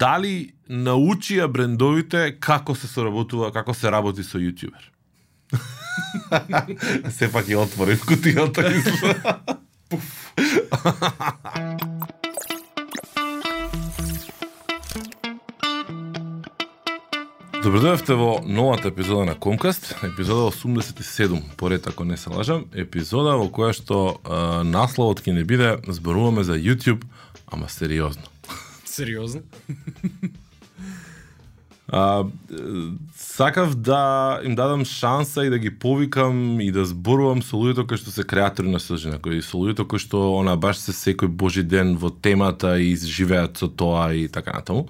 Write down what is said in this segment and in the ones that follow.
дали научија брендовите како се соработува, како се работи со јутјубер? Сепак ја отворив кутијата. и Пуф. Добродојавте во новата епизода на Комкаст, епизода 87, поред ако не се лажам, епизода во која што е, насловот ќе не биде зборуваме за YouTube, ама сериозно. Сериозно? А, сакав да им дадам шанса и да ги повикам и да зборувам со луѓето кои што се креатори на содржина, кои со луѓето кои што она баш се секој божи ден во темата и живеат со тоа и така натаму.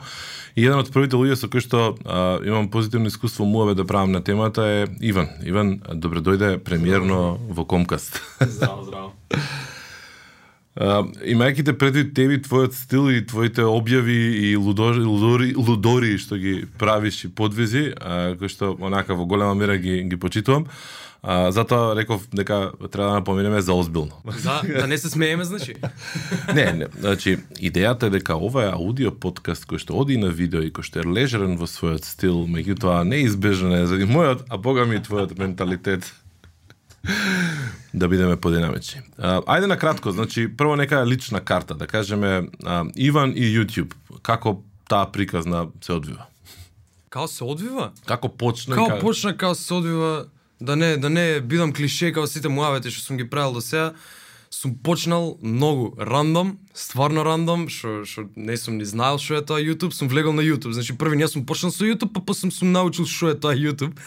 И еден од првите луѓе со кои што а, имам позитивно искуство муаве да правам на темата е Иван. Иван, добре дојде премиерно во Комкаст. Здраво, здраво. Имајќи те предвид теби, твојот стил и твоите објави и лудори, лудори, лудори што ги правиш и подвизи, uh, кои што онака во голема мера ги, ги почитувам, uh, затоа реков дека треба да напоменеме за озбилно. Да, да не се смееме, значи. не, не, значи, идејата е дека ова е аудио подкаст кој што оди на видео и кој што е лежерен во својот стил, меѓутоа неизбежно е заради мојот, а бога ми твојот менталитет да бидеме подинамични. Ајде на кратко, значи прво нека лична карта, да кажеме а, Иван и YouTube, како таа приказна се одвива? Као се одвива? Како почна? Као ка- почна, као се одвива, да не, да не бидам клише као сите муавети што сум ги правил до сега, сум почнал многу рандом, стварно рандом, што што не сум ни знаел што е тоа YouTube, сум влегол на YouTube. Значи први не сум почнал со YouTube, па после сум научил што е тоа YouTube.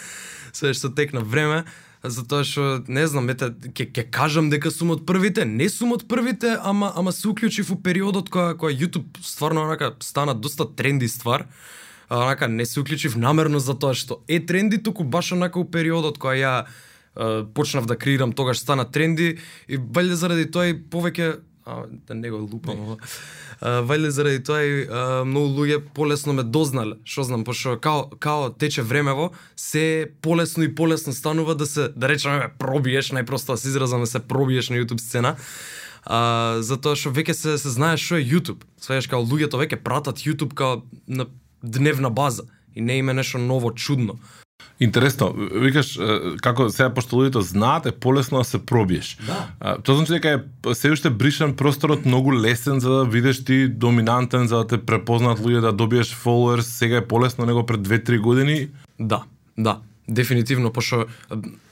Се што текна време, затоа што не знам, ете ќе ќе кажам дека сум од првите, не сум од првите, ама ама се уклучив у периодот кога кога YouTube стварно онака стана доста тренди ствар. Онака не се уклучив намерно за тоа што е тренди, туку баш онака у периодот кога ја почнав да креирам, тогаш стана тренди и валјде заради тоа и повеќе а, да не го лупам Вајле заради тоа и а, многу луѓе полесно ме дознале, што знам, пошто као као тече времево, се полесно и полесно станува да се да речеме пробиеш, најпросто да се изразам да се пробиеш на YouTube сцена. А, затоа што веќе се се знае што е YouTube. Сваѓаш као луѓето веќе пратат YouTube као на дневна база и не име нешто ново чудно. Интересно, викаш како сега пошто луѓето знаат е полесно да се пробиеш. Да. Тоа значи дека е се уште бришан просторот многу лесен за да видиш ти доминантен за да те препознаат луѓе да добиеш followers, сега е полесно него пред 2-3 години. Да, да, дефинитивно, пошто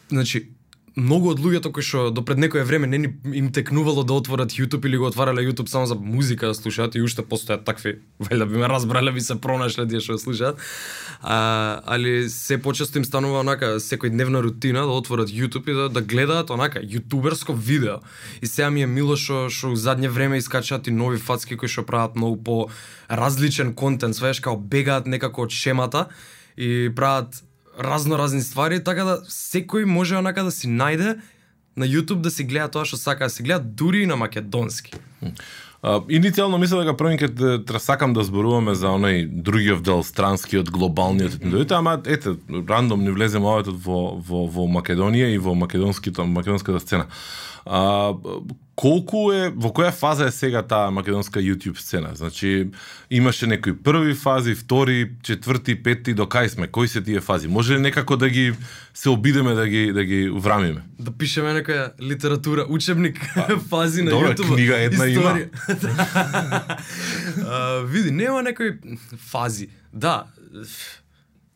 значи многу од луѓето кои што до пред некое време не ни им текнувало да отворат YouTube или го отварале YouTube само за музика да слушаат и уште постојат такви, вајда би ме разбрале, би се пронашле тие што слушаат. А, али се почесто им станува онака секојдневна рутина да отворат YouTube и да, да гледаат онака јутуберско видео. И сега ми е мило што што у задње време искачаат и нови фацки кои што прават многу по различен контент, сваеш као бегаат некако од шемата и прават разно разни ствари, така да секој може онака да си најде на YouTube да си гледа тоа што сака да си гледа, дури и на македонски. А, иницијално мислев дека првин ќе те- тра- сакам да зборуваме за оној другиот дел странскиот глобалниот етнидоите, ама ете рандом ни влеземе овој во во во Македонија и во македонската сцена. А, колку е во која фаза е сега таа македонска YouTube сцена? Значи имаше некои први фази, втори, четврти, пети, до кај сме? Кои се тие фази? Може ли некако да ги се обидеме да ги да ги врамиме? Да пишеме некоја литература, учебник, фази на добре, YouTube. книга една има. историја. а, види, нема некои фази. Да,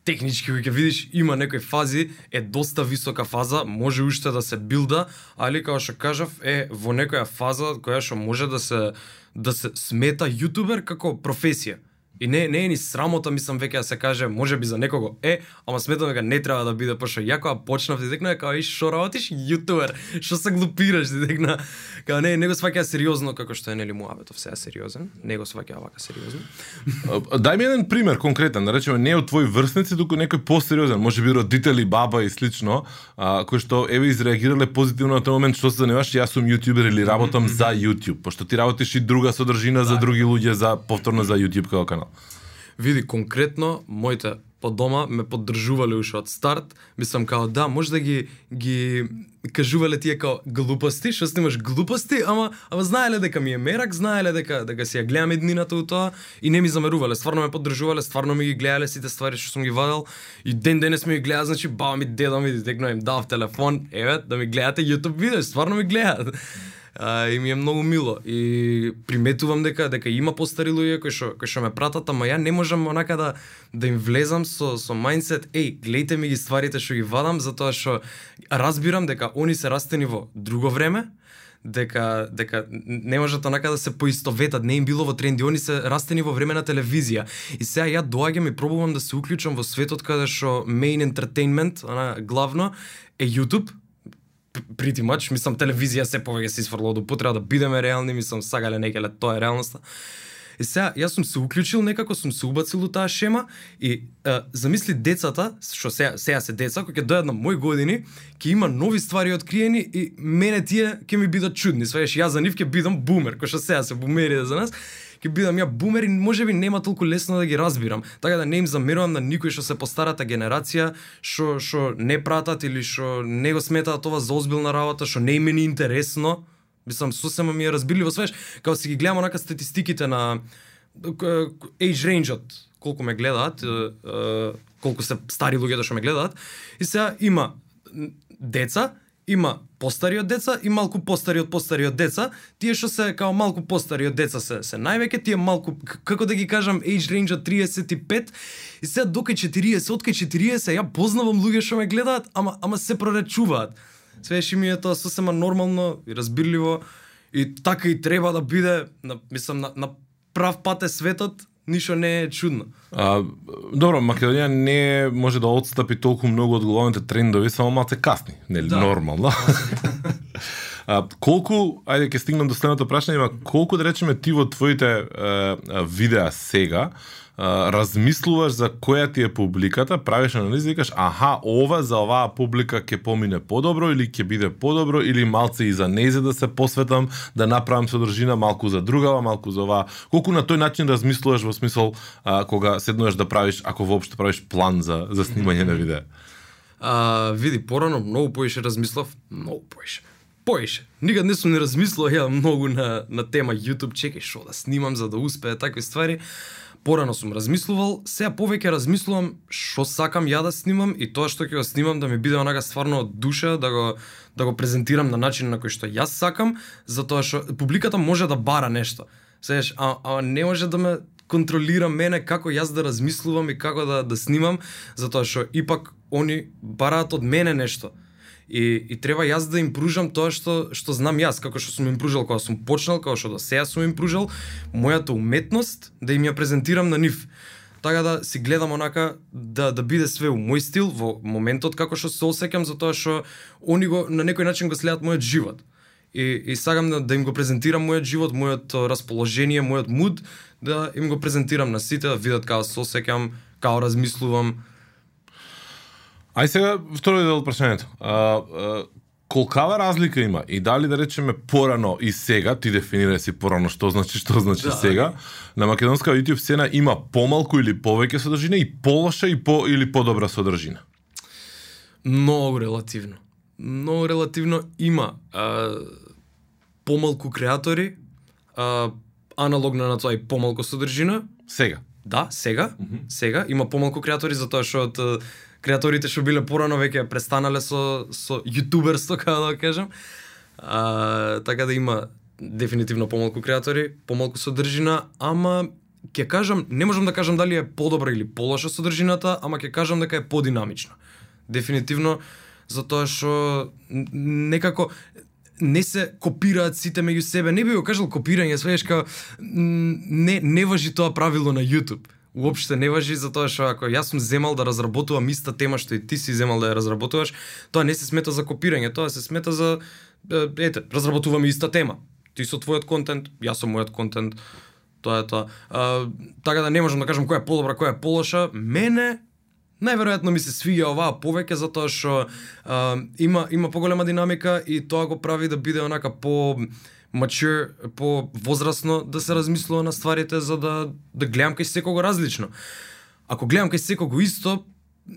технички кој ќе видиш има некои фази, е доста висока фаза, може уште да се билда, али како што кажав е во некоја фаза која што може да се да се смета јутубер како професија. И не не е ни срамота, мислам веќе да се каже, може би за некого е, ама сметам дека не треба да биде пошто ја кога почнав ти декна како и што работиш јутубер, што се глупираш ти декна. Као не не го сваќа сериозно како што е нели муабетов сега сериозен, не го сваќа вака сериозно. Дај ми еден пример конкретен, да речеме не од твои врсници, туку некој посериозен, може би родители, баба и слично, а, кои што еве изреагирале позитивно на тој момент што се занимаваш, јас сум јутјубер или работам за YouTube, пошто ти работиш и друга содржина за други луѓе за повторно за YouTube како канал. Види конкретно моите по дома ме поддржувале уште од старт. Мислам као да, може да ги ги кажувале тие као глупости, што снимаш глупости, ама ама знаеле дека ми е мерак, знаеле дека дека си ја гледам еднината у тоа и не ми замерувале. Стварно ме поддржувале, стварно ми ги гледале сите ствари што сум ги вадел и ден денес ми ги гледа, значи баба ми, дедо ми, директно им дав телефон, еве да ми гледате YouTube видео, стварно ми гледаат а, и ми е многу мило и приметувам дека дека има постари луѓе кои што кои што ме пратат, ама ја не можам онака да да им влезам со со мајндсет, еј, гледајте ми ги стварите што ги вадам затоа што разбирам дека они се растени во друго време, дека дека не можат онака да се поистоветат, не им било во тренди, они се растени во време на телевизија. И сега ја доаѓам и пробувам да се уклучам во светот каде што main entertainment, она главно е YouTube, pretty much, мислам телевизија се повеќе се изфрло од употреба да бидеме реални, мислам сагале некеле тоа е реалноста. И сега, јас сум се уклучил некако, сум се убацил у таа шема и е, замисли децата, што сега, сега се деца, кои ќе дојдат на мои години, ќе има нови ствари откриени и мене тие ќе ми бидат чудни. Сваеш, јас за нив ќе бидам бумер, кој што сега се бумери за нас ќе бидам ја бумер и можеби нема толку лесно да ги разбирам. Така да не им замерувам на никој што се постарата генерација, што што не пратат или што не го сметаат ова за озбилна работа, што не им е интересно. Мислам, сосема ми е разбирливо свеш, као си ги гледам онака статистиките на age range колку ме гледаат, колку се стари луѓето што ме гледаат. И сега има деца има постари од деца и малку постари од постари од деца. Тие што се као малку постари од деца се се највеќе, тие малку како да ги кажам age range од 35 и сега до 40, од 40 ја познавам луѓе што ме гледаат, ама ама се проречуваат. Свеши ми е тоа сосема нормално и разбирливо и така и треба да биде, на, мислам на, на прав пат е светот, ништо не е чудно. А, добро, Македонија не може да отстапи толку многу од главните трендови, само малце касни, нели? Да. Нормално. а, колку, ајде ќе стигнам до следното прашање, колку да речеме ти во твоите а, видеа сега, размислуваш за која ти е публиката, правиш анализа и кажеш, аха, ова за оваа публика ќе помине подобро или ќе биде подобро или малце и за незе да се посветам, да направам содржина малку за другава, малку за оваа. Колку на тој начин размислуваш во смисол а, кога седнуваш да правиш, ако воопшто правиш план за за снимање на видео? А, види, порано многу поише размислав, многу поише поише. Никад не сум не размислувал ја многу на, на тема YouTube, чекај што да снимам за да успее такви ствари порано сум размислувал, сега повеќе размислувам што сакам ја да снимам и тоа што ќе го снимам да ми биде онака стварно од душа, да го да го презентирам на начин на кој што јас сакам, затоа што публиката може да бара нешто. Сееш, а, а не може да ме контролира мене како јас да размислувам и како да да снимам, затоа што ипак они бараат од мене нешто. И, и треба јас да им пружам тоа што што знам јас, како што сум им пружал кога сум почнал, како што до сега сум им пружал, мојата уметност да им ја презентирам на нив. Така да си гледам онака да да биде све у мој стил во моментот како што се осеќам затоа што они го на некој начин го следат мојот живот. И, и сакам да, да им го презентирам мојот живот, мојот расположение, мојот муд, да им го презентирам на сите, да видат како се осеќам, како размислувам, Ај сега втори дел прашањето. А, а, колкава разлика има и дали да речеме порано и сега, ти дефинирај си порано што значи што значи да. сега, на македонска YouTube сцена има помалку или повеќе содржина и полоша и по или подобра содржина? Многу релативно. Многу релативно има а, помалку креатори, а, аналогно на тоа и помалку содржина. Сега. Да, сега. Mm -hmm. Сега има помалку креатори затоа што од креаторите што биле порано веќе престанале со со јутуберство, како да кажам. А, така да има дефинитивно помалку креатори, помалку содржина, ама ќе кажам, не можам да кажам дали е подобра или полоша содржината, ама ќе кажам дека е подинамична. Дефинитивно затоа што некако не се копираат сите меѓу себе. Не би го кажал копирање, свееш не не важи тоа правило на YouTube уопште не важи за тоа што ако јас сум земал да разработувам иста тема што и ти си земал да ја разработуваш, тоа не се смета за копирање, тоа се смета за ете, разработуваме иста тема. Ти со твојот контент, јас со мојот контент. Тоа е тоа. А, така да не можам да кажам која е подобра, која е полоша. Мене најверојатно ми се свиѓа оваа повеќе затоа што има има поголема динамика и тоа го прави да биде онака по mature, по возрастно да се размислува на стварите за да да гледам кај секого различно. ако гледам кај секого исто,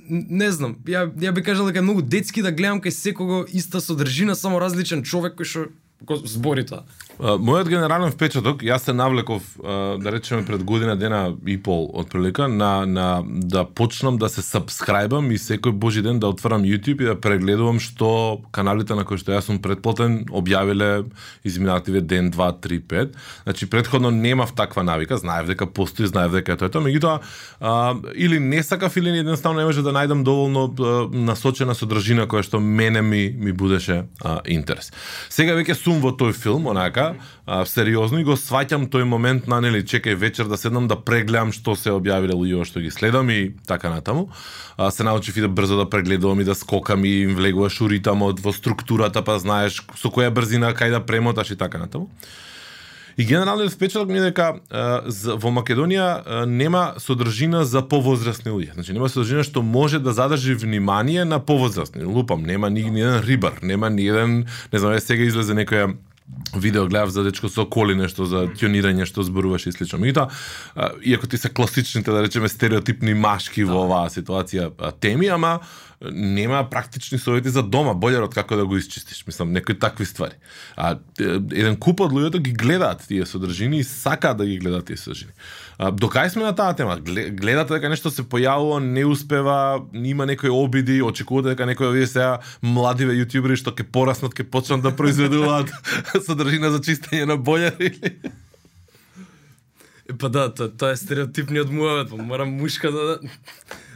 не знам, ја, ја би кажал дека е многу детски да гледам кај секого иста содржина, само различен човек кој што го збори тоа. Мојот генерален впечаток, јас се навлеков, да речеме пред година дена и пол отприлика на на да почнам да се сабскрајбам и секој божи ден да отварам YouTube и да прегледувам што каналите на кои што јас сум предплатен објавиле изминативе ден, 2, 3, 5. Значи предходно немав таква навика, знаев дека постои, знаев дека е тоа, е тоа, меѓутоа или не сакав или едноставно не може да најдам доволно а, насочена содржина која што мене ми ми будеше а, интерес. Сега веќе сум во тој филм, онака, а, сериозно и го сваќам тој момент на нели чекај вечер да седнам да прегледам што се објавиле луѓе што ги следам и така натаму. А, се научив и да брзо да прегледувам и да скокам и им влегуваш у ритамот во структурата, па знаеш со која брзина кај да премоташ и така натаму. И генералниот впечаток ми е дека за, во Македонија нема содржина за повозрастни луѓе. Значи нема содржина што може да задржи внимание на повозрастни. Лупам, нема ни, ни еден рибар, нема ни еден, не знам, е сега излезе некоја видео гледав за дечко со коли нешто за тионирање што зборуваше и слично. Меѓутоа, иако ти се класичните да речеме стереотипни машки во оваа ситуација теми, ама нема практични совети за дома, бољарот како да го исчистиш, мислам, некои такви ствари. А еден куп од луѓето ги гледаат тие содржини и сакаат да ги гледаат тие содржини. А, докај сме на таа тема? Гледате дека нешто се појавува, не успева, има некои обиди, очекувате дека некои овие сега младиве јутјубери што ќе пораснат, ќе почнат да произведуваат содржина за чистење на бољари. или... Па да, тоа, тоа е стереотипниот муавет, па морам мушка да...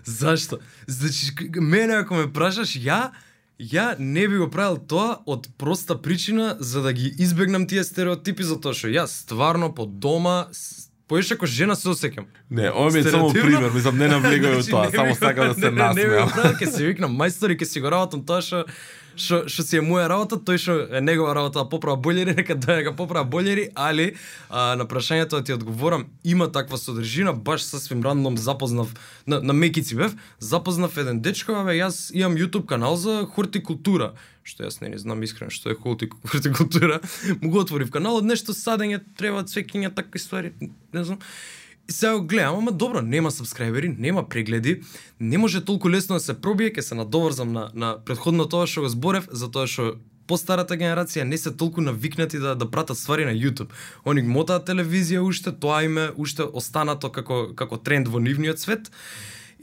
Зашто? Значи, мене ако ме прашаш, ја, ја не би го правил тоа од проста причина за да ги избегнам тие стереотипи, затоа што јас стварно по дома, с- поеш ако жена се осеќам. Не, ова ми е само пример, мислам, не навлегој од Значи, тоа, не само сакам да се не, Не, не насмеам. правил, ќе се викнам мајстор и ќе си го работам тоа што што си е моја работа, тој што е негова работа да поправа бојлери, нека да го поправа бојлери, али а, на прашањето да ти одговорам, има таква содржина, баш сасвим рандом запознав на, на Мекици бев, запознав еден дечко, абе јас имам YouTube канал за хортикултура, што јас не, не знам искрено што е хортикултура, му го отворив каналот, нешто садење, треба цвекиња, такви ствари, не знам. И сега гледам, ама добро, нема сабскрајбери, нема прегледи, не може толку лесно да се пробие, ќе се надоврзам на, на предходно тоа што го зборев, за тоа што постарата генерација не се толку навикнати да да пратат ствари на YouTube. Они мотаат телевизија уште, тоа име уште останато како како тренд во нивниот свет.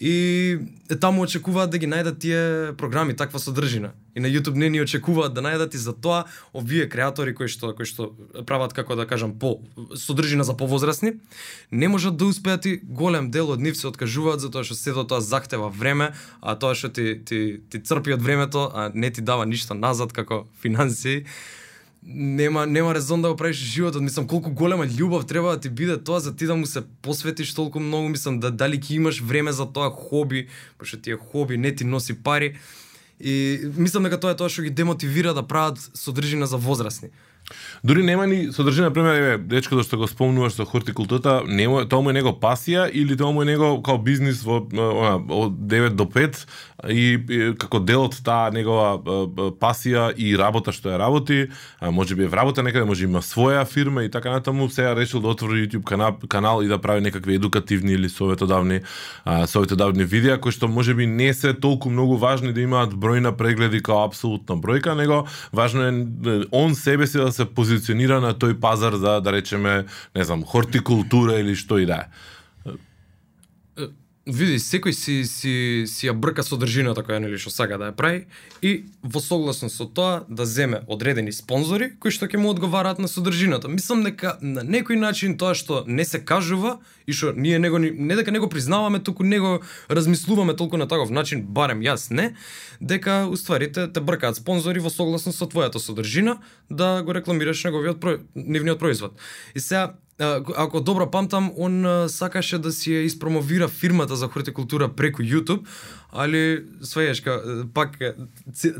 И е, таму очекуваат да ги најдат тие програми, таква содржина. И на YouTube не ни очекуваат да најдат и за тоа овие креатори кои што кои што прават како да кажам по содржина за повозрасни, не можат да успеат и голем дел од нив се откажуваат затоа што сето тоа захтева време, а тоа што ти ти ти црпи од времето, а не ти дава ништо назад како финансии нема нема резон да го правиш животот, мислам колку голема љубов треба да ти биде тоа за ти да му се посветиш толку многу, мислам да дали ќе имаш време за тоа хоби, пошто е хоби не ти носи пари. И мислам дека тоа е тоа што ги демотивира да прават содржина за возрастни. Дури нема ни содржина, на пример, еве, дечкото што го спомнуваш со хортикултурата, нема, тоа му е него пасија или тоа му е него као бизнис во она, од 9 до 5 и, и како дел од таа негова пасија и работа што ја работи, а, може би е вработа некаде, може има своја фирма и така натаму, сега решил да отвори YouTube канал, канал и да прави некакви едукативни или советодавни а, советодавни видеа кои што може би не се толку многу важни да имаат број на прегледи као апсолутна бројка, него важно е е, он себе си да се се позиционира на тој пазар за да речеме, не знам, хортикултура или што и да е. Види, секој си си си ја брка содржината која нели што сака да ја прави и во согласност со тоа да земе одредени спонзори кои што ќе му одговараат на содржината. Мислам дека на некој начин тоа што не се кажува и што ние него не дека него признаваме, туку него размислуваме толку на таков начин, барем јас не, дека уствари те, те бркаат спонзори во согласност со твојата содржина да го рекламираш неговиот про... нивниот производ. И сега ако добро памтам, он сакаше да си ја испромовира фирмата за хортикултура преку YouTube, али свеешка, пак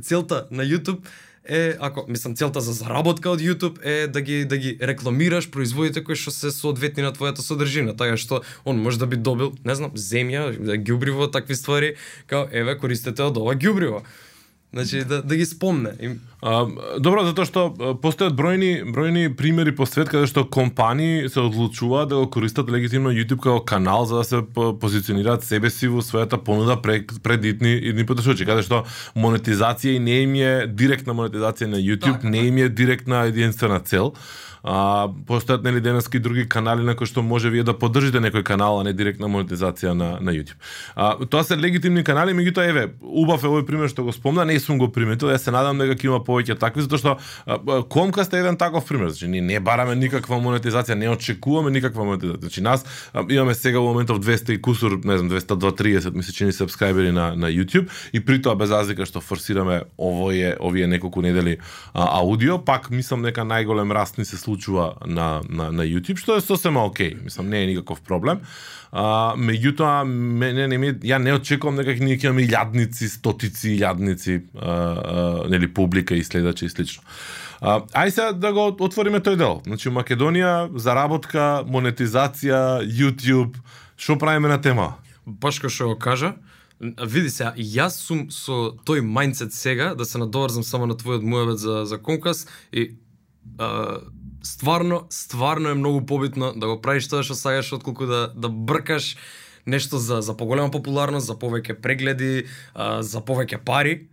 целта на YouTube е ако мислам целта за заработка од YouTube е да ги да ги рекламираш производите кои што се соодветни на твојата содржина, така што он може да би добил, не знам, земја, да ѓубриво, такви ствари, као еве користете од ова ѓубриво. Значи да да ги спомне. И А, добро, затоа што постојат бројни бројни примери по свет каде што компании се одлучуваат да го користат легитимно YouTube како канал за да се по- позиционираат себе си во својата понуда пред, пред идни, идни потрошачи, каде што монетизација и не им е директна монетизација на YouTube, Така, не им е директна единствена цел. А, постојат нели денески други канали на кои што може вие да поддржите некој канал, а не директна монетизација на на YouTube. А, тоа се легитимни канали, меѓутоа еве, убав е овој пример што го спомна, не сум го приметил, јас се надам дека ќе има повеќе такви затоа што а, Comcast е еден таков пример, значи ние не бараме никаква монетизација, не очекуваме никаква монетизација. Значи нас имаме сега во моментов 200 и кусур, не знам, 230 ми се чини сабскрајбери на на YouTube и при тоа без разлика што форсираме овоје овие неколку недели а, аудио, пак мислам дека најголем раст ни се случува на на на YouTube, што е сосема окей. Мислам не е никаков проблем. А, меѓутоа мене не ми ја не очекувам дека ние ќе имаме илјадници, стотици илјадници а, а, нели публика и следачи и слично. А, ај сега да го отвориме тој дел. Значи Македонија, заработка, монетизација, YouTube, што правиме на тема? Баш како што го кажа, види се, јас сум со тој мајндсет сега, да се надоврзам само на твојот муавет за, за Конкас и а, стварно, стварно е многу побитно да го правиш тоа што сакаш, отколку да, да бркаш нешто за, за поголема популарност, за повеќе прегледи, а, за повеќе пари.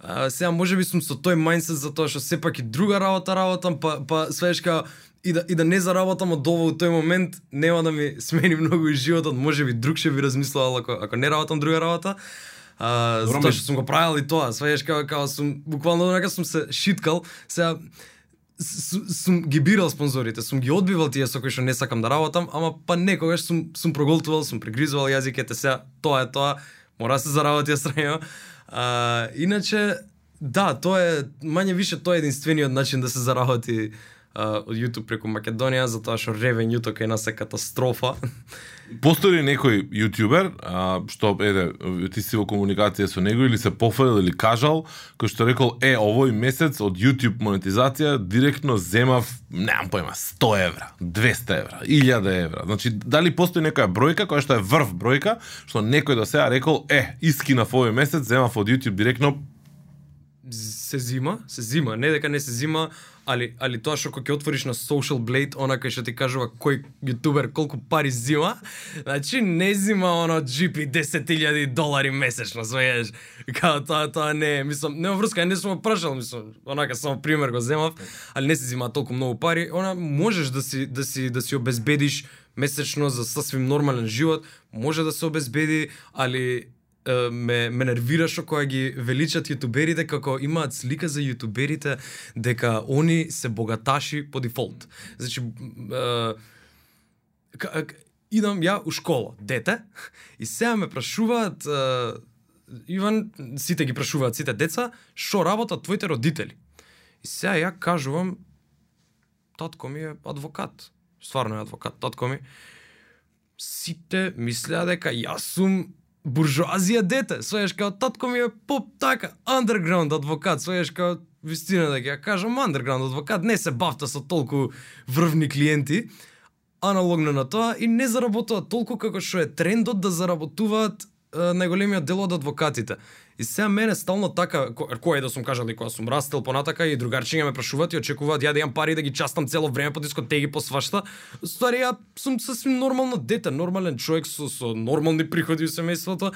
А, сега може би сум со тој мајндсет за тоа што сепак и друга работа работам, па па свееш као и да и да не заработам од ова у тој момент нема да ми смени многу и животот, може би друг ќе би размислувал ако ако не работам друга работа. А, Добро, затоа што сум го правил и тоа, свееш као као сум буквално нека сум се шиткал, сега сум ги бирал спонзорите, сум ги одбивал тие со кои што не сакам да работам, ама па некогаш сум сум проголтувал, сум прегризувал јазиките, сега тоа е тоа, мора да се заработи странно. А, иначе да, тоа е мање више тоа е единствениот начин да се заработи а, од YouTube преку Македонија, затоа што ревењуто кај нас е катастрофа. Постои ли некој јутјубер а, што еде ти си во комуникација со него или се пофалил или кажал кој што рекол е овој месец од YouTube монетизација директно земав немам појма 100 евра, 200 евра, 1000 евра. Значи дали постои некоја бројка која што е врв бројка што некој до сега рекол е искинав овој месец земав од YouTube директно се зима, се зима, не дека не се зима, али али тоа што кога ќе отвориш на Social Blade, она кај што ти кажува кој јутубер колку пари зима, значи не зима оно GP 10.000 долари месечно, знаеш. Као тоа тоа не е, мислам, нема врска, не сум прашал, мислам, онака само пример го земав, али не се зима толку многу пари, она можеш да си да си да си обезбедиш месечно за сасвим нормален живот, може да се обезбеди, али ме, ме нервира што кога ги величат јутуберите како имаат слика за јутуберите дека они се богаташи по дефолт. Значи е, идам ја у школа, дете, и сега ме прашуваат е, Иван, сите ги прашуваат сите деца, што работат твоите родители? И сега ја кажувам татко ми е адвокат. Стварно е адвокат, татко ми. Сите мислеа дека јас сум буржуазија дете. Своеш као татко ми е поп така, underground адвокат. Своеш као вистина да ќе кажам underground адвокат, не се бавта со толку врвни клиенти. Аналогно на тоа и не заработуваат толку како што е трендот да заработуваат најголемиот дел од адвокатите. И сега мене стално така, ко- кој е да сум кажал и кога сум растел понатака и другарчиња ме прашуваат и очекуваат ја да имам пари да ги частам цело време по дискотеги по свашта. Ствари ја сум сасвим нормално дете, нормален човек со со нормални приходи у семејството,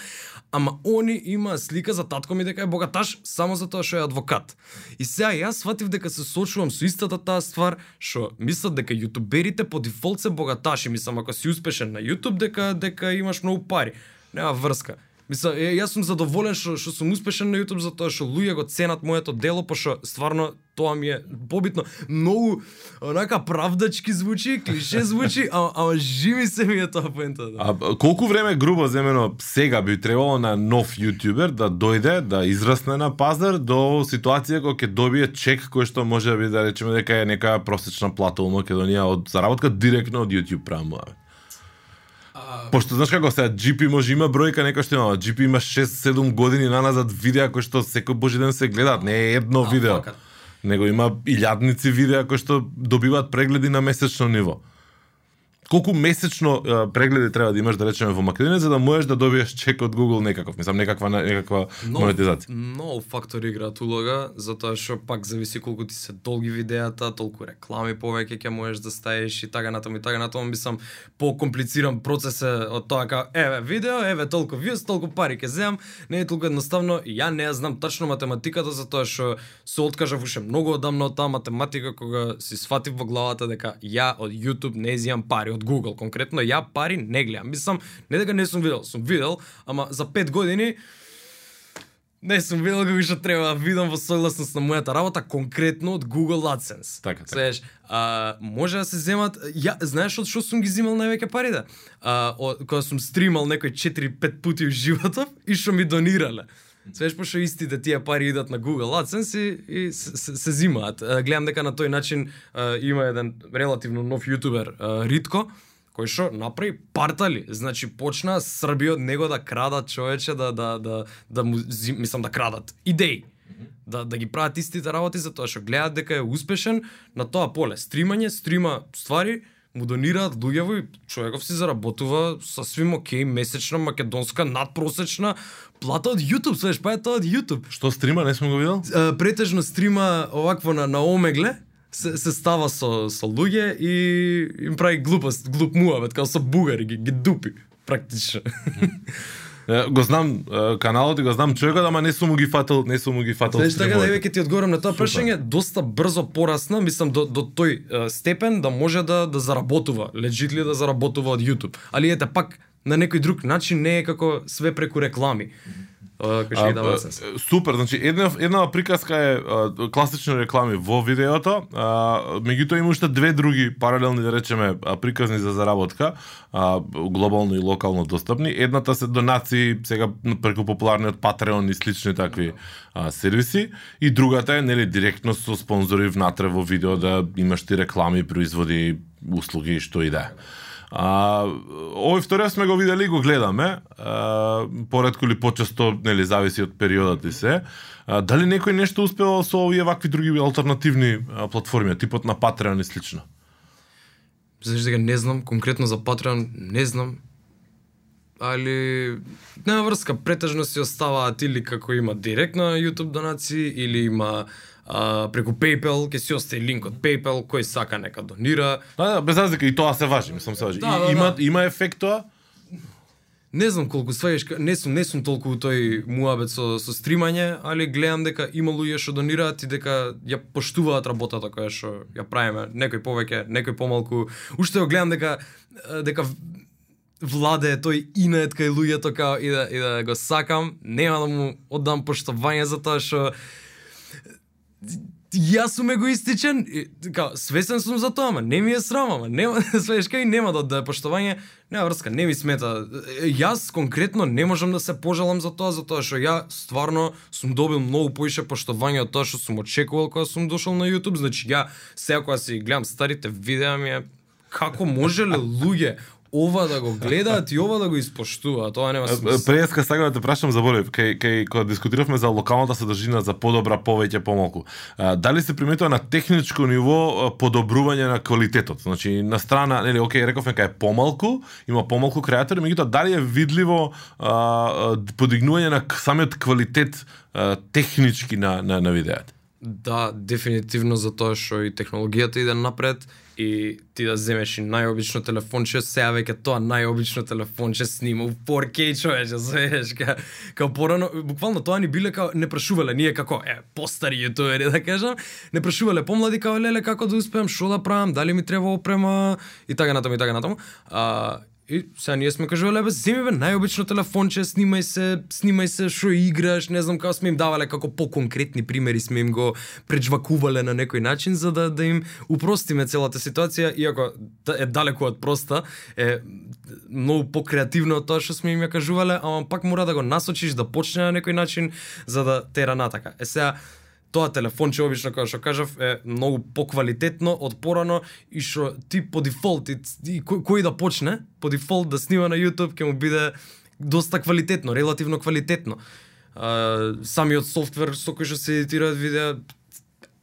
ама они има слика за татко ми дека е богаташ само за тоа што е адвокат. И сега јас сватив дека се сочувам со истата таа ствар, што мислат дека јутуберите по дефолт се богаташи, мислам ако си успешен на јутуб дека дека имаш многу пари. Нема врска. Мисла, е, јас сум задоволен што што сум успешен на YouTube затоа што луѓе го ценат моето дело, па пошто стварно тоа ми е побитно. Многу онака правдачки звучи, клише звучи, а а живи се ми е тоа поентата. А колку време грубо земено сега би требало на нов јутјубер да дојде, да израсне на пазар до ситуација кога ќе добие чек кој што може би да речеме дека е нека просечна плата во Македонија од заработка директно од YouTube правам Пошто знаеш како сега GP може има бројка некој што има, GP има 6-7 години наназад видеа кои што секој божи ден се гледаат, не е едно А, видео. факат. Него има илјадници видеа кои што добиваат прегледи на месечно ниво. Колку месечно прегледи треба да имаш да речеме во Македонија за да можеш да добиеш чек од Google некаков, мислам некаква некаква монетизација. Многу фактори играат улога, затоа што пак зависи колку ти се долги видеата, толку реклами повеќе ќе можеш да ставиш и така натаму и така натаму, мислам по-комплициран процес е од тоа како еве видео, еве толку вјус, толку пари ќе земам, не е толку едноставно, ја не ја знам тачно математиката затоа што се откажав уште многу одамна од таа математика кога си сватив во главата дека ја од YouTube не земам пари од Google, конкретно ја пари не гледам. Мислам, не дека не сум видел, сум видел, ама за 5 години Не сум видел како што треба да видам во согласност на мојата работа конкретно од Google AdSense. Така, така. Знаеш, а, може да се земат, ја знаеш од што сум ги земал највеќе парите? А, од, кога сум стримал некој 4-5 пати во животот и што ми донирале. Свеш пошто истите тие пари идат на Google AdSense и, и се, се, се зимаат. Гледам дека на тој начин а, има еден релативно нов јутубер Ритко, кој што направи партали, значи почна Србија од него да крадат човече да да да да му мислам да крадат идеи. Да да ги прават истите работи затоа што гледаат дека е успешен на тоа поле. Стримање, стрима ствари, му донираат луѓево и човеков си заработува сасвим окей месечна македонска надпросечна плата од YouTube, свеш, па е тоа од YouTube. Што стрима не сум го видел? Е, претежно стрима овакво на, на омегле, се, се става со, со луѓе и им прави глупост, глуп муавет, као со бугари, ги, ги дупи, практично. Го знам каналот и го знам човекот, ама не сум му ги фатил, не сум му ги фатил. Знаеш така да стримовите. еве ќе ти одговорам на тоа прашање, доста брзо порасна, мислам до до тој степен да може да да заработува, легитли да заработува од YouTube. Али ете пак на некој друг начин не е како све преку реклами. Дава А, е, Супер, значи една една приказка е а, класични реклами во видеото, а, меѓутоа има уште две други паралелни да речеме приказни за заработка, а, глобално и локално достапни. Едната се донации сега преку популарниот Patreon и слични такви а, сервиси и другата е нели директно со спонзори внатре во видео да имаш ти реклами, производи, услуги што и да е. А, овој вториот сме го видели и го гледаме, а, поредко или почесто, нели, зависи од периодот и се. А, дали некој нешто успева со овие вакви други алтернативни а, платформи, типот на Patreon и слично? Знаеш дека не знам, конкретно за Patreon не знам. Али нема врска, претежно си оставаат или како има директна YouTube донаци, или има а, преку PayPal, ќе си остави линк од PayPal, кој сака нека донира. А, да, без разлика и тоа се важи, мислам се важи. Да, да, и, има да. има ефект тоа? Не знам колку сваеш, не сум не сум толку у тој муабет со со стримање, али гледам дека има луѓе што донираат и дека ја поштуваат работата која што ја правиме, некој повеќе, некој помалку. Уште го гледам дека дека владе тој инет кај луѓето као и да и да го сакам, нема да му оддам поштовање за тоа што јас сум егоистичен, и, као, свесен сум за тоа, ама не ми е срам, ама нема, свеш кај нема да оддаде поштовање, нема врска, не ми смета. Јас конкретно не можам да се пожалам за тоа, затоа што ја стварно сум добил многу поише поштовање од тоа што сум очекувал кога сум дошол на YouTube, значи ја сега кога си гледам старите видеа ми е како можеле луѓе ова да го гледаат и ова да го испоштуваат, тоа нема смисла. Преска сакам да те прашам заборев, кај кај кога дискутиравме за локалната содржина за подобра повеќе помалку. А, дали се приметува на техничко ниво подобрување на квалитетот? Значи на страна, нели, окей, рековме кај помалку, има помалку креатори, меѓутоа дали е видливо а, подигнување на самиот квалитет а, технички на на, на видеата? Да, дефинитивно за тоа што и технологијата иде напред и ти да земеш и најобично телефонче, сега веќе тоа најобично телефонче снима у 4K човече, знаеш, ка, као порано, буквално тоа ни биле као не прашувале ние како е постари јутубери да кажам, не прашувале помлади као леле како да успеам, што да правам, дали ми треба опрема и така натаму и така натаму. А, И сега ние сме кажувале, бе, земи бе најобично телефонче, снимај се, снимај се што играш, не знам како сме им давале како по-конкретни примери сме им го преджвакувале на некој начин за да да им упростиме целата ситуација, иако да- е далеку од проста, е многу покреативно од тоа што сме им ја кажувале, ама пак мора да го насочиш да почне на некој начин за да тера натака. Е сега тоа телефонче обично како што кажав е многу поквалитетно од порано и што ти по дефолт и, и кој, кој да почне по дефолт да снима на YouTube ќе му биде доста квалитетно, релативно квалитетно. А, самиот софтвер со кој што се едитираат видеа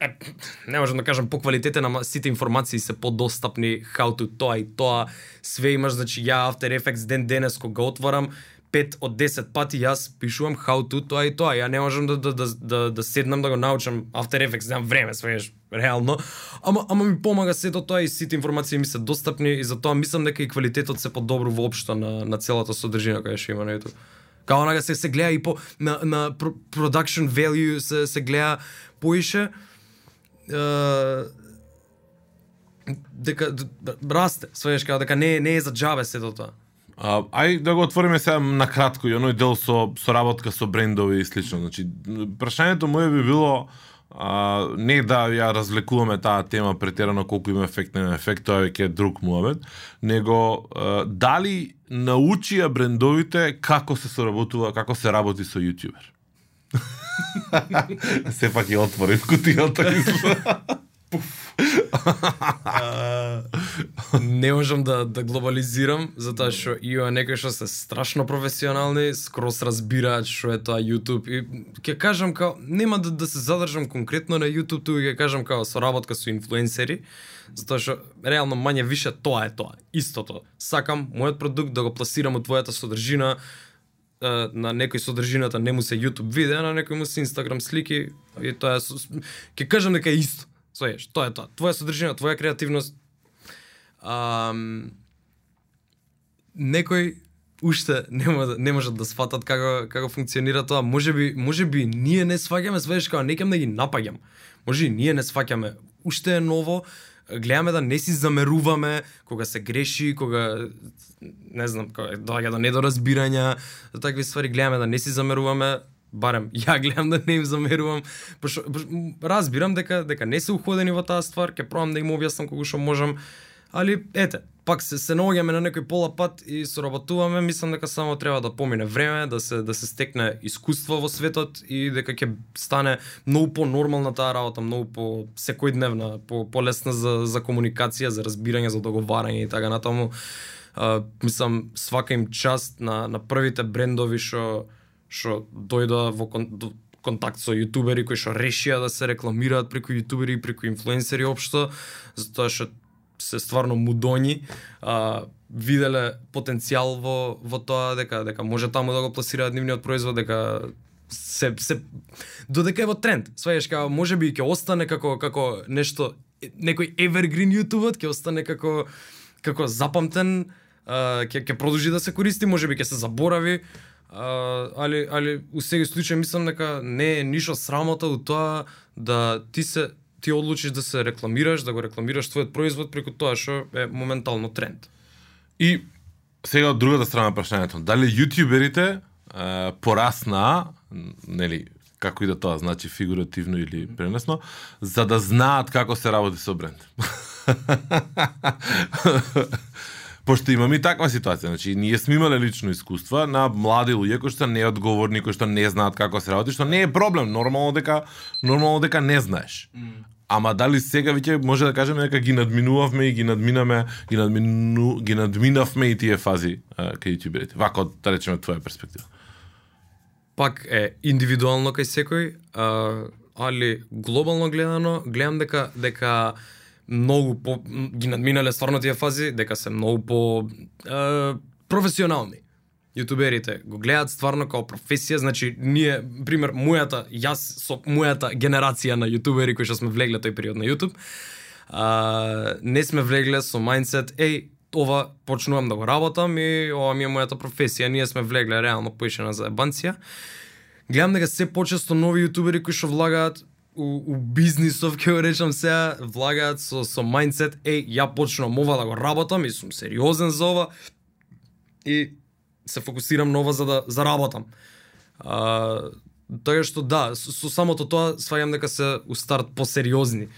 е, не можам да кажам поквалитетен, ама сите информации се подостапни, how to тоа и тоа, све имаш, значи ја After Effects ден денес кога отварам, 5 од 10 пати јас пишувам how to тоа и тоа. Ја не можам да да да да, да седнам да го научам After Effects, немам време, свееш, реално. Ама ама ми помага сето тоа и сите информации ми се достапни и затоа мислам дека и квалитетот се подобрува воопшто на на целата содржина која што има на YouTube. Као онага се се гледа и по на на production value се се гледа поише е, дека расте, свееш као дека не не е за џабе сето тоа. А, ај да го отвориме сега на кратко и оној дел со со работка со брендови и слично. Значи прашањето мое би било а, не да ја развлекуваме таа тема претерано колку има ефект, нема ефект, тоа е друг муабет, него а, дали научија брендовите како се соработува, како се работи со јутјубер. Сепак ја отворив кутијата не можам да да глобализирам затоа што има некои што се страшно професионални, скрос разбираат што е тоа YouTube и ќе кажам као нема да, да се задржам конкретно на YouTube, туку ќе кажам као соработка со инфлуенсери, затоа што реално мање више тоа е тоа, истото. Сакам мојот продукт да го пласирам од твојата содржина, на некој содржината не му се YouTube видео, на некој му се Instagram слики и тоа е ќе кажам дека е исто. Своеш, тоа е тоа. Твоја содржина, твоја креативност. Ам, некој уште не, може, не можат да сфатат како како функционира тоа. Може би, може би ние не сваќаме свееш како некам да ги напаѓам. Може и ние не сваќаме. Уште е ново, гледаме да не си замеруваме кога се греши, кога не знам, кога доаѓа до недоразбирања, за такви ствари гледаме да не си замеруваме, барем ја гледам да не им замерувам, пошо, пошо, разбирам дека дека не се уходени во таа ствар, ќе пробам да им објаснам колку што можам, али ете, пак се се наоѓаме на некој пола пат и соработуваме, мислам дека само треба да помине време, да се да се стекне искуство во светот и дека ќе стане многу по-нормална таа работа, многу по секојдневна, по полесна за за комуникација, за разбирање, за договарање и така натаму. Uh, мислам свака им част на на првите брендови што што дојда во кон, до, контакт со јутубери кои што решија да се рекламираат преку јутубери и преку инфлуенсери општо, затоа што се стварно мудони а, виделе потенцијал во во тоа дека дека може таму да го пласираат нивниот производ, дека се се додека е во тренд. Сваеш како може би ќе остане како како нешто некој evergreen јутубот ќе остане како како запамтен, ќе ќе продолжи да се користи, може би ќе се заборави, А, али али у секој случај мислам дека не е ништо срамота у тоа да ти се ти одлучиш да се рекламираш, да го рекламираш твојот производ преку тоа што е моментално тренд. И сега од другата страна прашањето, дали јутјуберите порасна, нели, како и да тоа значи фигуративно или пренесно, за да знаат како се работи со бренд. Пошто имаме и таква ситуација, значи ние сме имале лично искуства на млади луѓе кои што не одговорни, кои што не знаат како се работи, што не е проблем, нормално дека нормално дека не знаеш. Ама дали сега веќе може да кажеме дека ги надминувавме и ги надминаме, ги надмину, ги надминавме и тие фази кај јутјуберите. Вако да речеме твоја перспектива. Пак е индивидуално кај секој, а, али глобално гледано гледам дека дека многу по ги надминале стварно тие фази дека се многу по е, професионални. Јутуберите го гледаат стварно како професија, значи ние пример мојата јас со мојата генерација на јутубери кои што сме влегле тој период на Јутуб, а, не сме влегле со мајндсет еј ова почнувам да го работам и ова ми е мојата професија. Ние сме влегле реално поишена за ебанција. Гледам дека се почесто нови јутубери кои што влагаат у, у бизнисов, ќе го речам сега, влагаат со, со мајндсет, еј, ја почнувам ова да го работам и сум сериозен за ова и се фокусирам на ова за да заработам. А, тоа што да, со, со самото тоа сваѓам дека се у старт посериозни.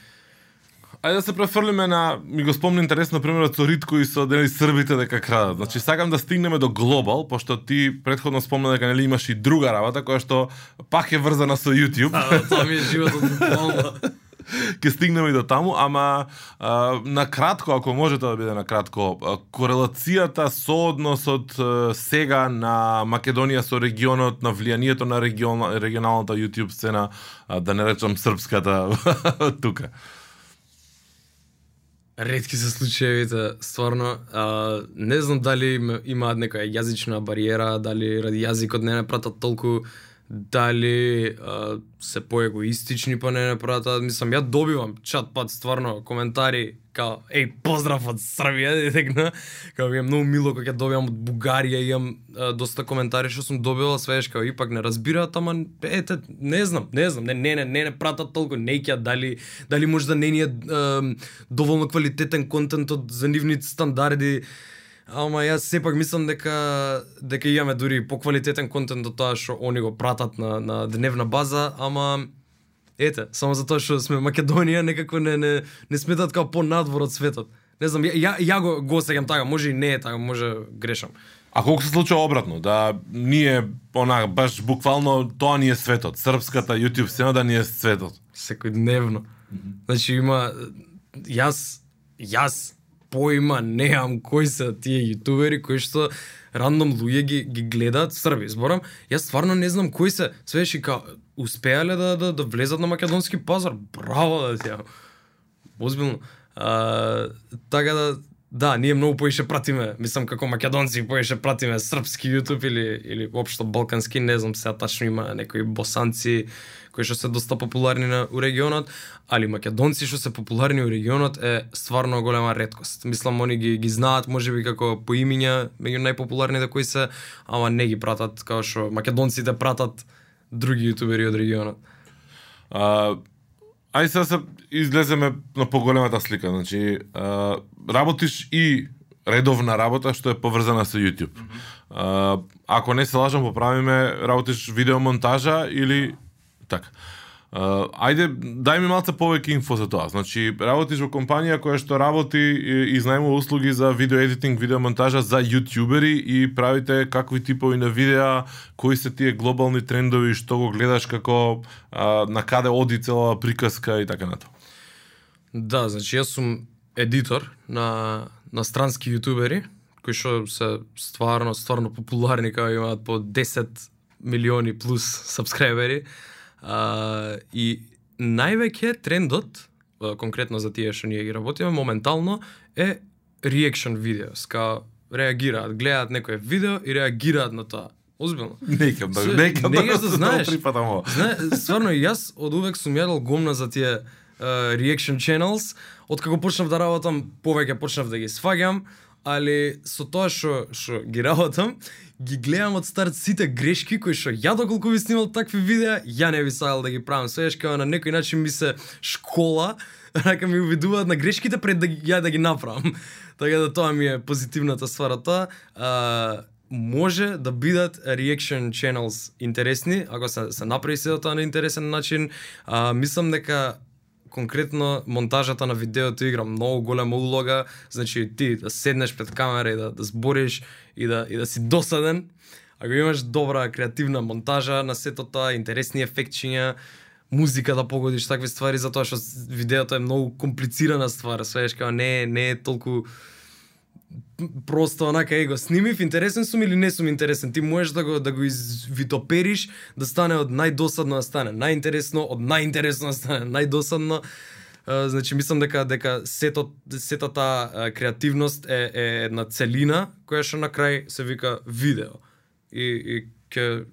Ајде да се префрлиме на ми го спомни интересно примерот со Ритко и со дели србите дека крадат. Значи сакам да стигнеме до глобал, пошто ти предходно спомна дека нели имаш и друга работа која што пак е врзана со YouTube. А, тоа ми е животот буквално. ќе стигнеме и до таму, ама а, на кратко, ако може да биде на кратко, корелацијата со односот а, сега на Македонија со регионот, на влијанието на регион, регионалната YouTube сцена, а, да не речам српската тука. Редки се случаевите, стварно. А, не знам дали има, имаат некоја јазична бариера, дали ради јазикот не не пратат толку дали а, се поегоистични па не не пратат. Мислам, ја добивам чат пат стварно коментари као еј поздрав од Србија, директно. Као ми е многу мило кога ќе добивам од Бугарија, имам а, доста коментари што сум добила, свееш као ипак не разбираат, ама ете, не знам, не знам, не не не не, не пратат толку, не ќе дали дали може да не ни е доволно квалитетен контентот за нивните стандарди Ама јас сепак мислам дека дека имаме дури поквалитетен контент од тоа што они го пратат на на дневна база, ама ете, само за тоа што сме Македонија некако не не не сметат како понадвор од светот. Не знам, ја ја, ја го го сеќам така, може и не е така, може грешам. А колку се случува обратно, да ние она баш буквално тоа ни е светот, српската YouTube сцена да ни е светот. Секојдневно. Mm -hmm. Значи има јас јас поима неам кои се тие јутубери кои што рандом луѓе ги, ги гледаат срби. Зборам, јас стварно не знам кои се, свеши ка успеале да, да, да влезат на македонски пазар. Браво да ти Озбилно. А, така да, да, ние многу поише пратиме, мислам како македонци поише пратиме српски YouTube или или општо балкански, не знам сега тачно има некои босанци, кои што се доста популарни на у регионот, али македонци што се популарни у регионот е стварно голема реткост. Мислам они ги ги знаат можеби како по имиња меѓу најпопуларните кои се, ама не ги пратат како што македонците пратат други јутубери од регионот. А, ај сега се излеземе на поголемата слика. Значи, а, работиш и редовна работа што е поврзана со YouTube. Mm -hmm. а, ако не се лажам, поправиме, работиш видеомонтажа или Така. Uh, ајде, дај ми малце повеќе инфо за тоа. Значи, работиш во компанија која што работи и изнајмува услуги за видео едитинг, видеомонтажа за јутјубери и правите какви типови на видеа, кои се тие глобални трендови, што го гледаш како uh, на каде оди цела приказка и така нато. Да, значи јас сум едитор на на странски јутубери кои што се стварно стварно популарни, кај имаат по 10 милиони плюс сабскрајбери А, и највеќе трендот, конкретно за тие што ние ги работиме, моментално е reaction videos, као реагираат, гледаат некое видео и реагираат на тоа. Озбилно. Нека да, нека да, да знаеш. Припадам Зна, стварно јас од увек сум јадел гомна за тие uh, reaction channels, од како почнав да работам, повеќе почнав да ги сваѓам, али со тоа што што ги работам, ги гледам од старт сите грешки кои што ја доколку ви снимал такви видеа, ја не би сакал да ги правам. Свееш како на некој начин ми се школа, рака ми увидуваат на грешките пред да ја да ги направам. така да тоа ми е позитивната ствар тоа. А, може да бидат reaction channels интересни, ако се, се направи се тоа на интересен начин. А, мислам дека конкретно монтажата на видеото игра многу голема улога, значи ти да седнеш пред камера и да, да збориш и да, и да си досаден, ако имаш добра креативна монтажа на сето тоа, интересни ефектчиња, музика да погодиш такви ствари, затоа што видеото е многу комплицирана ствар, свееш као не, не е толку просто онака е го снимив, интересен сум или не сум интересен. Ти можеш да го да го извитопериш да стане од најдосадно да стане најинтересно, од најинтересно да стане најдосадно. Uh, значи мислам дека дека сето сета таа креативност е е една целина која што на крај се вика видео. И и ќе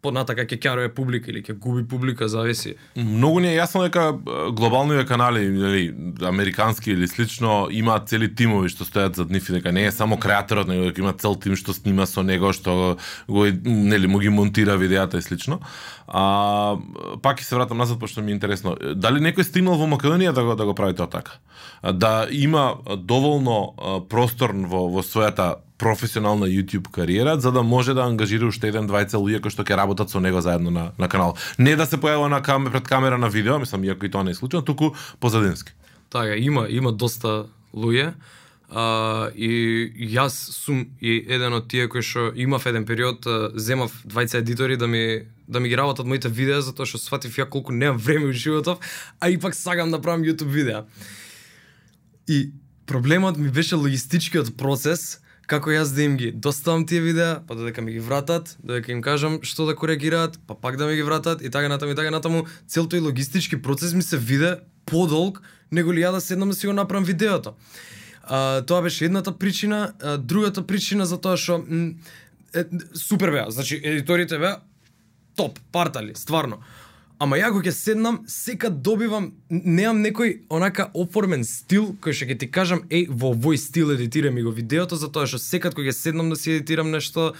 понатака ќе кјарува публика или ќе губи публика, зависи. Многу не е јасно дека глобалните канали, или американски или слично, имаат цели тимови што стојат зад нив и дека не е само креаторот, него дека има цел тим што снима со него, што го нели му ги монтира видеата и слично. А пак ќе се вратам назад пошто ми е интересно. Дали некој стигнал во Македонија да го да го прави тоа така? Да има доволно простор во во својата професионална YouTube кариера за да може да ангажира уште еден двајца луѓе кои што ќе работат со него заедно на на канал. Не да се појава на кам, пред камера на видео, мислам иако и тоа не е случајно, туку позадински. Така, има има доста луѓе. А, и јас сум и еден од тие кои што имав еден период, а, земав двајца едитори да ми да ми ги работат моите видеа затоа што сватив ја колку немам време во животов, а ипак сакам да правам YouTube видеа. И проблемот ми беше логистичкиот процес како јас да им ги доставам тие видеа, па додека ми ги вратат, додека им кажам што да коригираат, па пак да ми ги вратат и така натаму и така натаму, цел тој логистички процес ми се виде подолг него ли ја да седнам да си го направам видеото. А, тоа беше едната причина, а, другата причина за тоа што е, супер беа, значи едиторите беа топ, партали, стварно. Ама ја кога ќе седнам, сека добивам немам некој онака оформен стил кој што ќе ти кажам еј во овој стил едитирам и го видеото затоа што секад кога ќе седнам да си едитирам нешто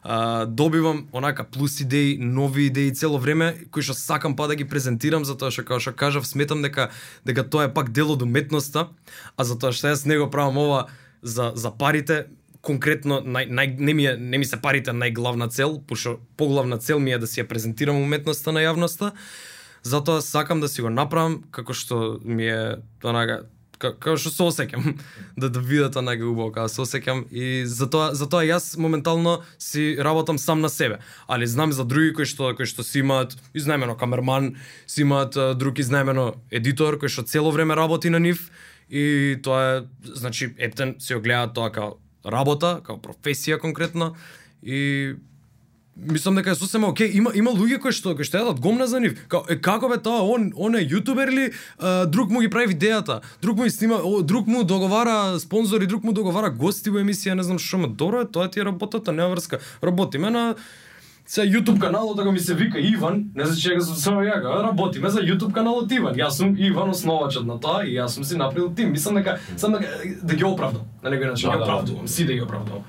а, добивам онака плюс идеи, нови идеи цело време кои што сакам па да ги презентирам затоа што како што кажав сметам дека дека тоа е пак дел од уметноста, а затоа што јас не го правам ова за за парите, конкретно нај, нај, не, ми е, не ми се парите најглавна цел, пошто поглавна цел ми е да си ја презентирам уметноста на јавноста. Затоа сакам да си го направам како што ми е онака како што се осеќам да да видат онака убаво како се осеќам и затоа затоа јас моментално си работам сам на себе. Али знам за други кои што кои што си имаат изнајмено камерман, си имаат а, друг изнајмено едитор кој што цело време работи на нив и тоа е значи ептен се огледа тоа како работа, како професија конкретно и мислам дека е сосема окей. Има има луѓе кои што кои што јадат гомна за нив. Као е како бе тоа он он е јутубер ли? а, друг му ги прави видеата, друг му ги снима, о, друг му договара спонзори, друг му договара гости во емисија, не знам што, ма добро е, тоа ти е работата, нема врска. Работиме на Се YouTube каналот ако ми се вика Иван, не знам чега сум само јага, работиме за YouTube каналот Иван. Јас сум Иван основачот на тоа и јас сум си направил тим. Мислам дека сам дека да ги оправдам. На некој начин Да, ги да. оправдувам, си да ги оправдувам.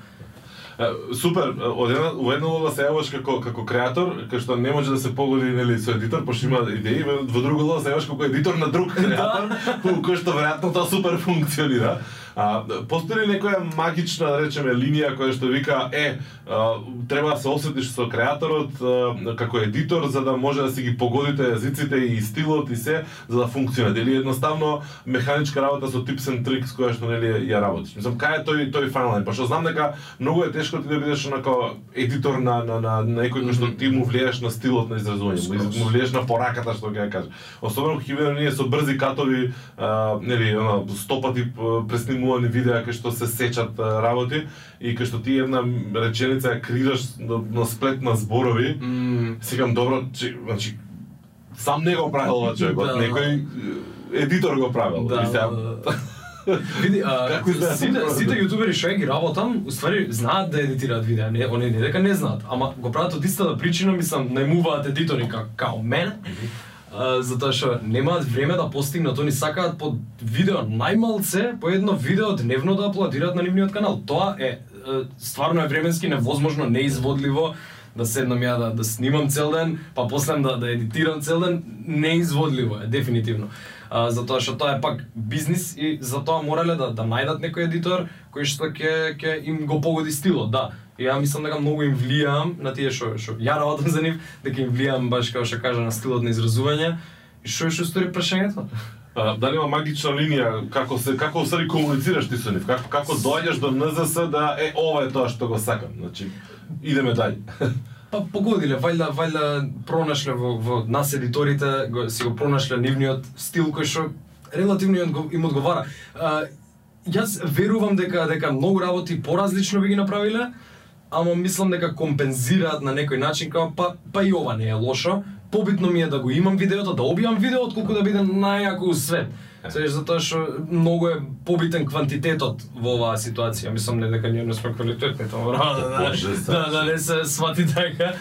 Супер, од една во една улога се јаваш како како креатор, кај што не може да се погоди нели со едитор, пошто има идеи, во друга улога се јаваш како едитор на друг креатор, кој кој што веројатно тоа супер функционира. А, постои ли некоја магична, да речеме, линија која што вика, е, а, треба да се осетиш со креаторот а, како едитор за да може да си ги погодите езиците и стилот и се за да функционира. Или едноставно механичка работа со tips and tricks која што нели ја работиш. Мислам, кај е тој тој фајнал лайн? Пошто знам дека многу е тешко ти да бидеш онака едитор на на на, на некој кој што ти му влиеш на стилот на изразување, му, влиеш на пораката што ќе ја кажеш. Особено кога ние со брзи катови, а, нели, она стопати а, преснимувани видеа кај што се сечат а, работи и кај што ти една реченица ја крираш на, на сплет на зборови, Mm. Сикам добро, че, значи сам не го правил ова човекот, Да. некој е, едитор го правил. Да, сега, да, Види, а, Како изгледа сите, сите јутубери што ги работам, уствари знаат да едитираат видеа, не, они не дека не знаат, ама го прават од истата причина, мислам, најмуваат едитори ка, као мене, а, затоа што немаат време да постигнат, они сакаат по видео најмалце, по едно видео дневно да аплодираат на нивниот канал. Тоа е, стварно е временски невозможно, неизводливо, да седнам ја да, да снимам цел ден, па после да, да едитирам цел ден, неизводливо е, дефинитивно. А, затоа што тоа е пак бизнис и затоа морале да, да најдат некој едитор кој што ќе ќе им го погоди стилот, да. И ја мислам дека многу им влијам на тие што што ја работам за нив, дека им влијам баш како што кажа на стилот на изразување. И што е што стори прашањето? а, дали има магична линија како се како се комуницираш ти со нив? Како како доаѓаш до НЗС да е ова е тоа што го сакам. Значи идеме дале. Па погодиле, вајда вајда пронашле во, во нас едиторите, го, си го пронашле нивниот стил кој што релативно им одговара. А, јас верувам дека дека многу работи поразлично би ги направиле, ама мислам дека компензираат на некој начин како па па и ова не е лошо. Побитно ми е да го имам видеото, да објавам видео отколку да биде најако у свет. Сеќаш затоа што многу е побитен квантитетот во оваа ситуација. Мислам не дека ние не сме квалитетни, тоа мора да, да, да, да не се свати така.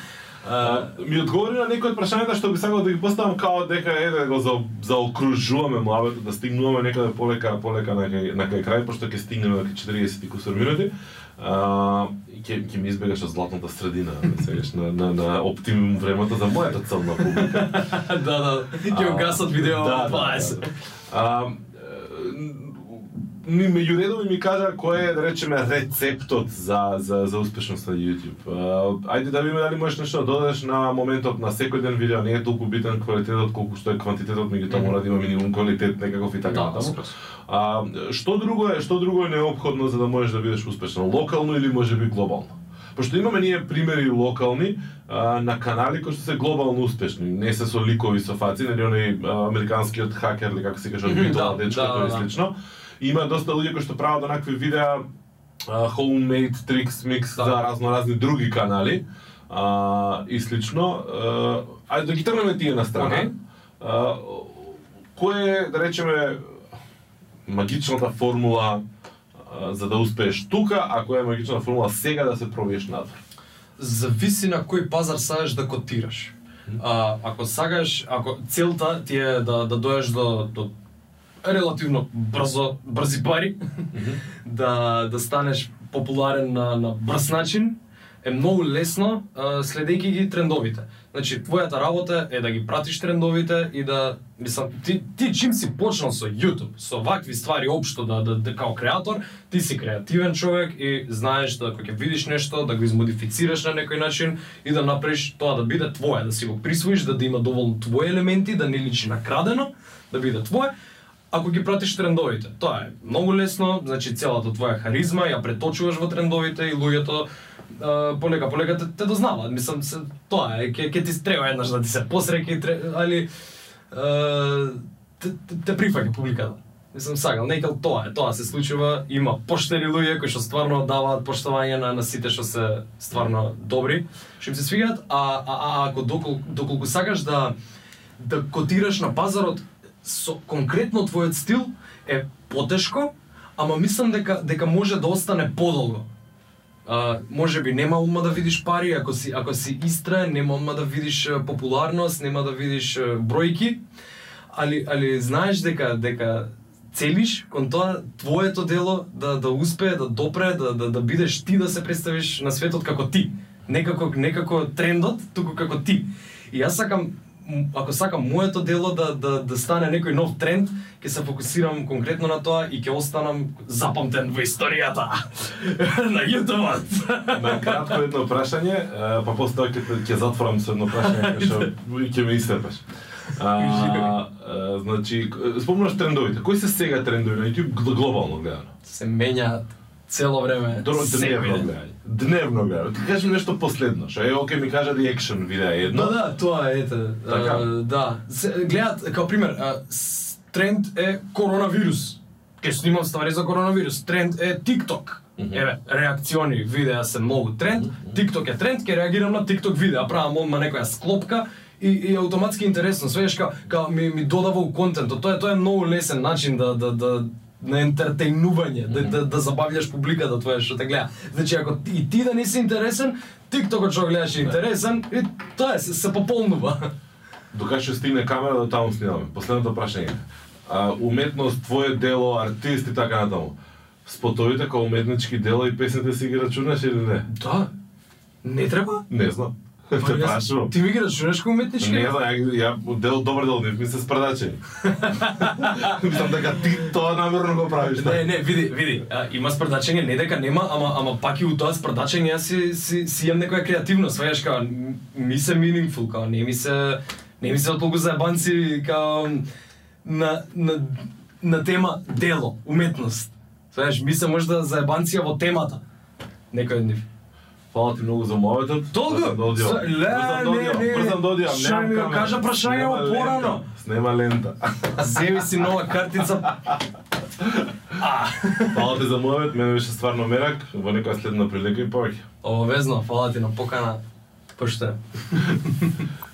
А, ми одговори на некои од прашањата што би сакал да ги поставам као дека е да го за, заокружуваме муабетот, да стигнуваме некаде полека полека на кај, на кај крај пошто ќе стигнеме на 40 и кусур минути. Ќе ќе ми избегаш од златната средина, сегаш на на на оптимум времето за мојата целна публика. да, да, ќе го гасат видео Да, да, да, 20. А, е, ми меѓу редови ми кажа кој е да речеме рецептот за за за успешност на YouTube. Ајде да видиме дали можеш нешто да додадеш на моментот на секој ден видео, не е толку битен квалитетот колку што е квантитетот, меѓутоа мора да има минимум квалитет некаков и така Да, натаму. скроз. А што друго е, што друго е неопходно за да можеш да бидеш успешен? Локално или можеби глобално? Пошто имаме ние примери локални а, на канали кои што се глобално успешни, не се со ликови со фаци, нели оној американскиот хакер или како се Мгм, Битола да, дечкото да, и да. слично. Има доста луѓе кои што прават онакви видеа homemade tricks mix Да. за разноразни други канали а, и слично. А, ајде да ги тргнеме тие на страна. А, кој е, да речеме, магичната формула за да успееш тука, а која е магичната формула сега да се пробиеш надвор? Зависи на кој пазар сакаш да котираш. А, ако сакаш, ако целта ти е да да доеш до до релативно брзо брзи пари, да да станеш популарен на на брз начин, е многу лесно следејќи ги трендовите. Значи твојата работа е да ги пратиш трендовите и да мислам ти ти чим си почнал со YouTube, со вакви ствари општо да да, да као креатор, ти си креативен човек и знаеш да кога ќе видиш нешто да го измодифицираш на некој начин и да направиш тоа да биде твое, да си го присвоиш, да, да има доволно твои елементи, да не личи накрадено, да биде твое. Ако ги пратиш трендовите, тоа е многу лесно, значи целата твоја харизма ја преточуваш во трендовите и луѓето полека полека те, те дознава, Мислам се тоа е ќе ќе ти треба еднаш да ти се посреќи, тре- али а, те, те, прифаќа публиката. Мислам сакал, некал тоа е, тоа се случува, има поштени луѓе кои што стварно даваат поштовање на, на сите што се стварно добри, што им се свигаат, а, а, а ако доколку, доколку сакаш да да котираш на пазарот со конкретно твојот стил е потешко, ама мислам дека дека може да остане подолго. А, може би нема одма да видиш пари, ако си ако си истраен, нема одма да видиш популарност, нема да видиш бројки, али али знаеш дека дека целиш кон тоа твоето дело да да успее да допре да да да бидеш ти да се представиш на светот како ти. Некако некако трендот, туку како ти. И јас сакам ако сакам моето дело да да да стане некој нов тренд, ќе се фокусирам конкретно на тоа и ќе останам запамтен во историјата на YouTube. На кратко едно прашање, па после тоа ќе ќе затворам со едно прашање кај што ќе ме исцрпаш. А, а, значи, спомнаш трендовите. Кои се сега трендови на YouTube гл- глобално гледано? се менјаат цело време. Добро, дневно гледање. Дневно гледање. Ти кажи нешто последно, што е окей ми кажа реакшн видеа едно. Да, да, тоа е, ете. Така? а, да. Се, гледат, као пример, с- тренд е коронавирус. Ке снимам ствари за коронавирус. Тренд е TikTok. Мгм. Еве, реакциони видеа се многу тренд. TikTok е тренд, ке реагирам на TikTok видеа. Правам одма некоја склопка и, и автоматски интересно. Свееш као, као ми, ми додава у контентот. Тоа е тоа е многу лесен начин да да да на ентертејнување, да, да, да забавljаш публиката твоја што те гледа. Значи ако и ти да не си интересен, TikTokот што гледаш е интересен и тоа се, се пополнува. Докај ќе стигне камера до таму снимаме. Последното прашање. А, уметност, твое дело, артист и така натаму. Спотовите како уметнички дела и песните си ги рачунаш или не? Да. Не треба? Не знам. Па, Те прашувам. Ти ми ги рачунаш како уметнички? Не знам, ја, ја дел добар дел не ми се спредачени. Мислам дека ти тоа намерно го правиш. Не, не, види, види, а, има спредачење, не дека нема, ама ама пак и у тоа спредачење јас си си си имам некоја креативност, сваѓаш као ми се meaningful, као не ми се не ми се толку заебанци као на на на тема дело, уметност. Сваѓаш, ми се можда заебанција во темата. Некој од нив. Фала ти многу за. Толку? Брзам да ле, да не, не. Брзам да одиам, Што немам ми го кажа прашањево Снема порано? Снема лента. Земи си нова картица. Фала ти за мојот, мене беше стварно мерак, во некоја следна прилика и повеќе. Обавезно, фала ти на покана. Поштено.